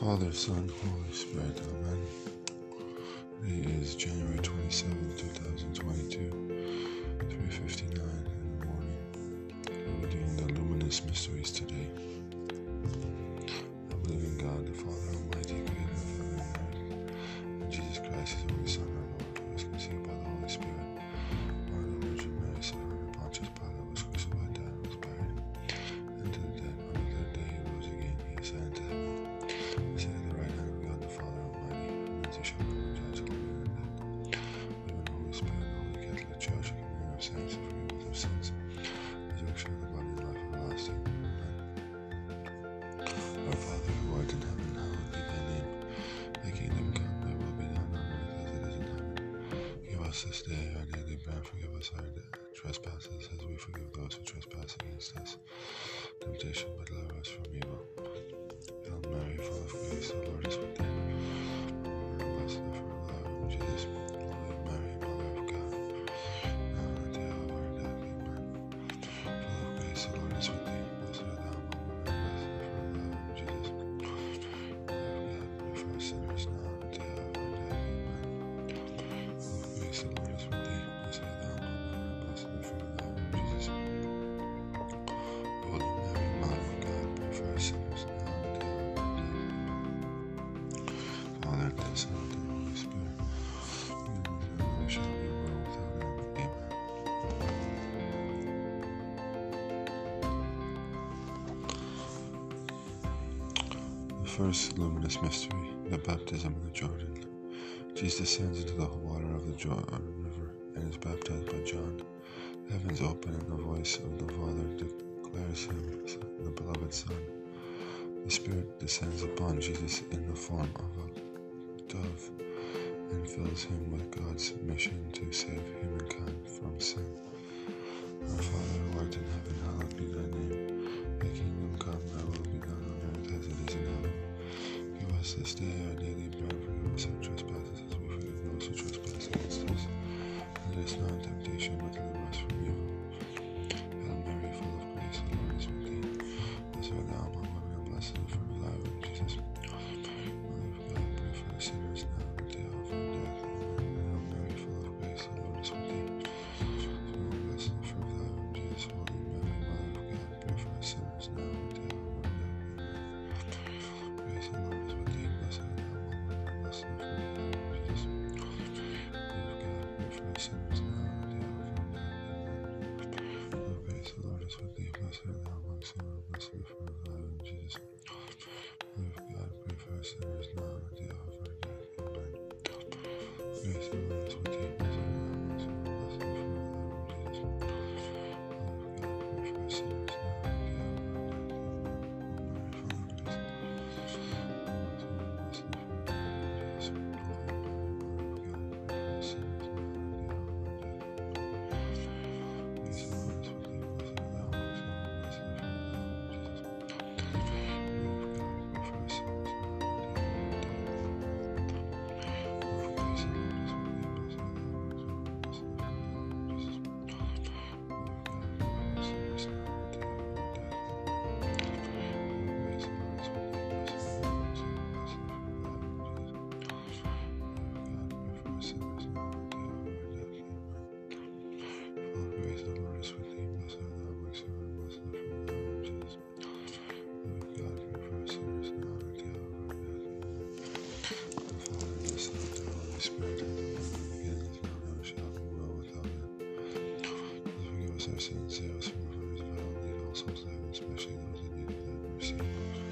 Father, Son, Holy Spirit, Amen. It is January 27, 2022, 3.59 in the morning. We're doing the luminous mysteries today. us this day our daily bread. Forgive us our trespasses as we forgive those who trespass against us. Temptation, but deliver us from evil. Hail Mary, full of grace, the Lord is with thee. Blessed the fruit of Jesus. first luminous mystery, the baptism in the Jordan. Jesus descends into the water of the Jordan River and is baptized by John. The heavens open, and the voice of the Father declares him the beloved Son. The Spirit descends upon Jesus in the form of a dove and fills him with God's mission to save humankind from sin. Our Father who art in heaven, hallowed be thy name. sister mercy one sinner, for Jesus. Lord God, pray for us sinners mercy and save us from the of hell, lead all souls especially those in need of thy mercy.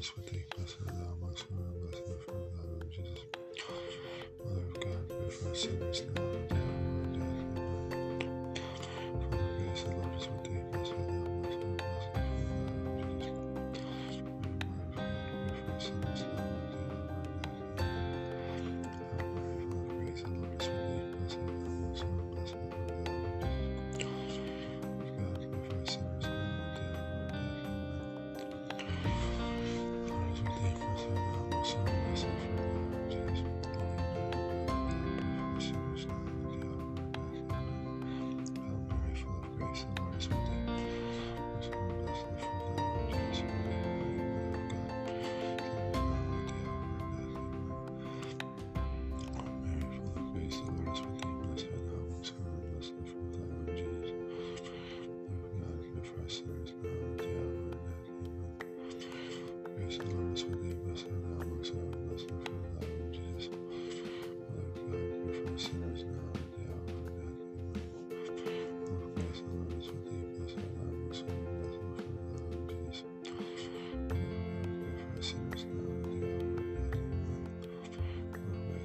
Christ, we thank blessed thou amongst women, blessed the fruit of thy womb, Jesus. Mother of God, pray for us sinners now.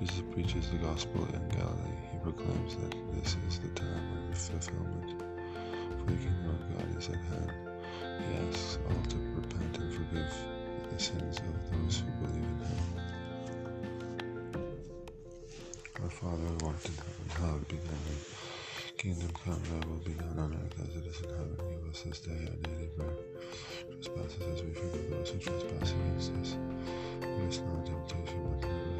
Jesus preaches the gospel in Galilee. He proclaims that this is the time of fulfillment, for the kingdom of God is at hand. He asks all to repent and forgive the sins of those who believe in him. Our Father who art in heaven, hallowed be thy name. Kingdom come, thy will be done on earth as it is in heaven. Give us this day our daily bread. Trespasses as we forgive those who trespass against us. Lead us not into temptation, but deliver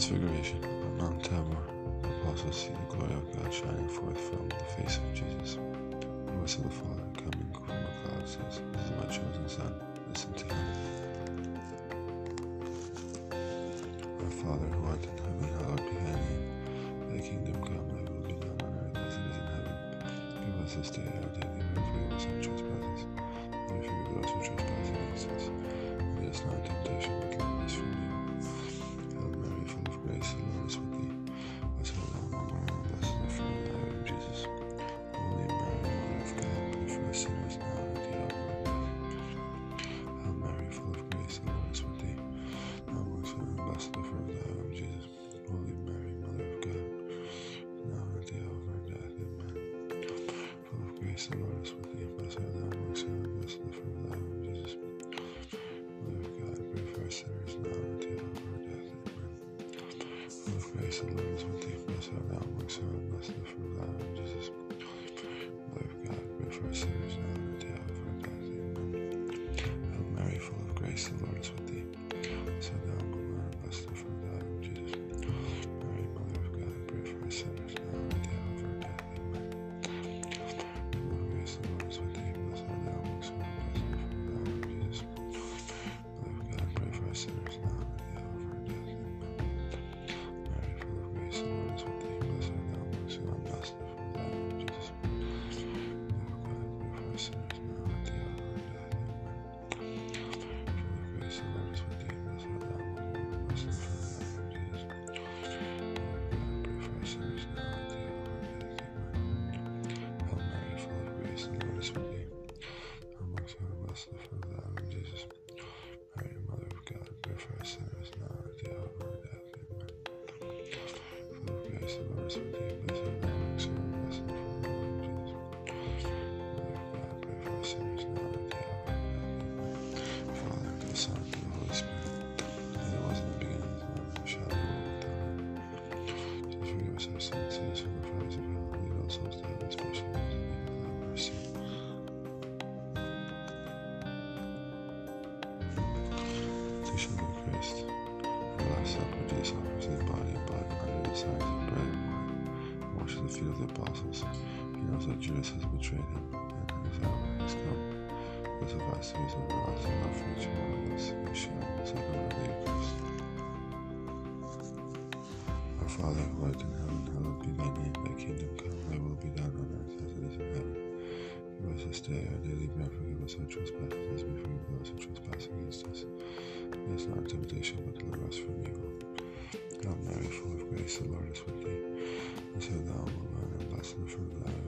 Transfiguration on Mount Tabor, the apostles see the glory of God shining forth from the face of Jesus. The voice of the Father coming from the cloud says, This is my chosen Son, listen to him. Our Father who art in heaven, hallowed be thy name. Thy kingdom come, thy will be done on earth as it is in heaven. Give us this day our daily bread, forgive us our trespasses, and we forgive those who trespass against us. Lead us not into Jesus. thank you take myself out, myself, myself, from God, Jesus, life, God, my sinners now. size of bread and wine, wash the feet of the apostles. He knows that Judas has betrayed him, and his hour has come. This advice is a lot of love for each one of us, and sharing the sacrament of the Eucharist. Our Father, who art in heaven, hallowed be thy name. Thy kingdom come, thy will be done on earth as it is in heaven. Give us this day our daily bread. Forgive us our trespasses, as we forgive those who trespass against us. Lead us not into temptation, but deliver us from evil. God, marriage full of grace, the Lord is with thee. Blessed thou among women, and blessed the fruit of thy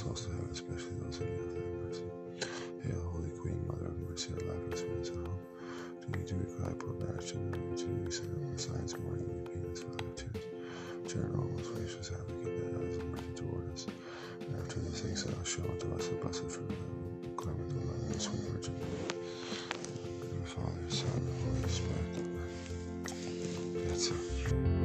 souls especially those who need thy mercy. Hail, Holy Queen, Mother of Mercy, our life, response, and hope. To you do we cry, poor banished children of we send the signs, mourning and pains for our tears. Turn, most gracious advocate, eyes of mercy toward us. And after these things, thou show unto us the blessed fruit of the clement, the Lord, and the sweet Virgin Mary. Father, Son, and Holy Spirit. Amen. That's it.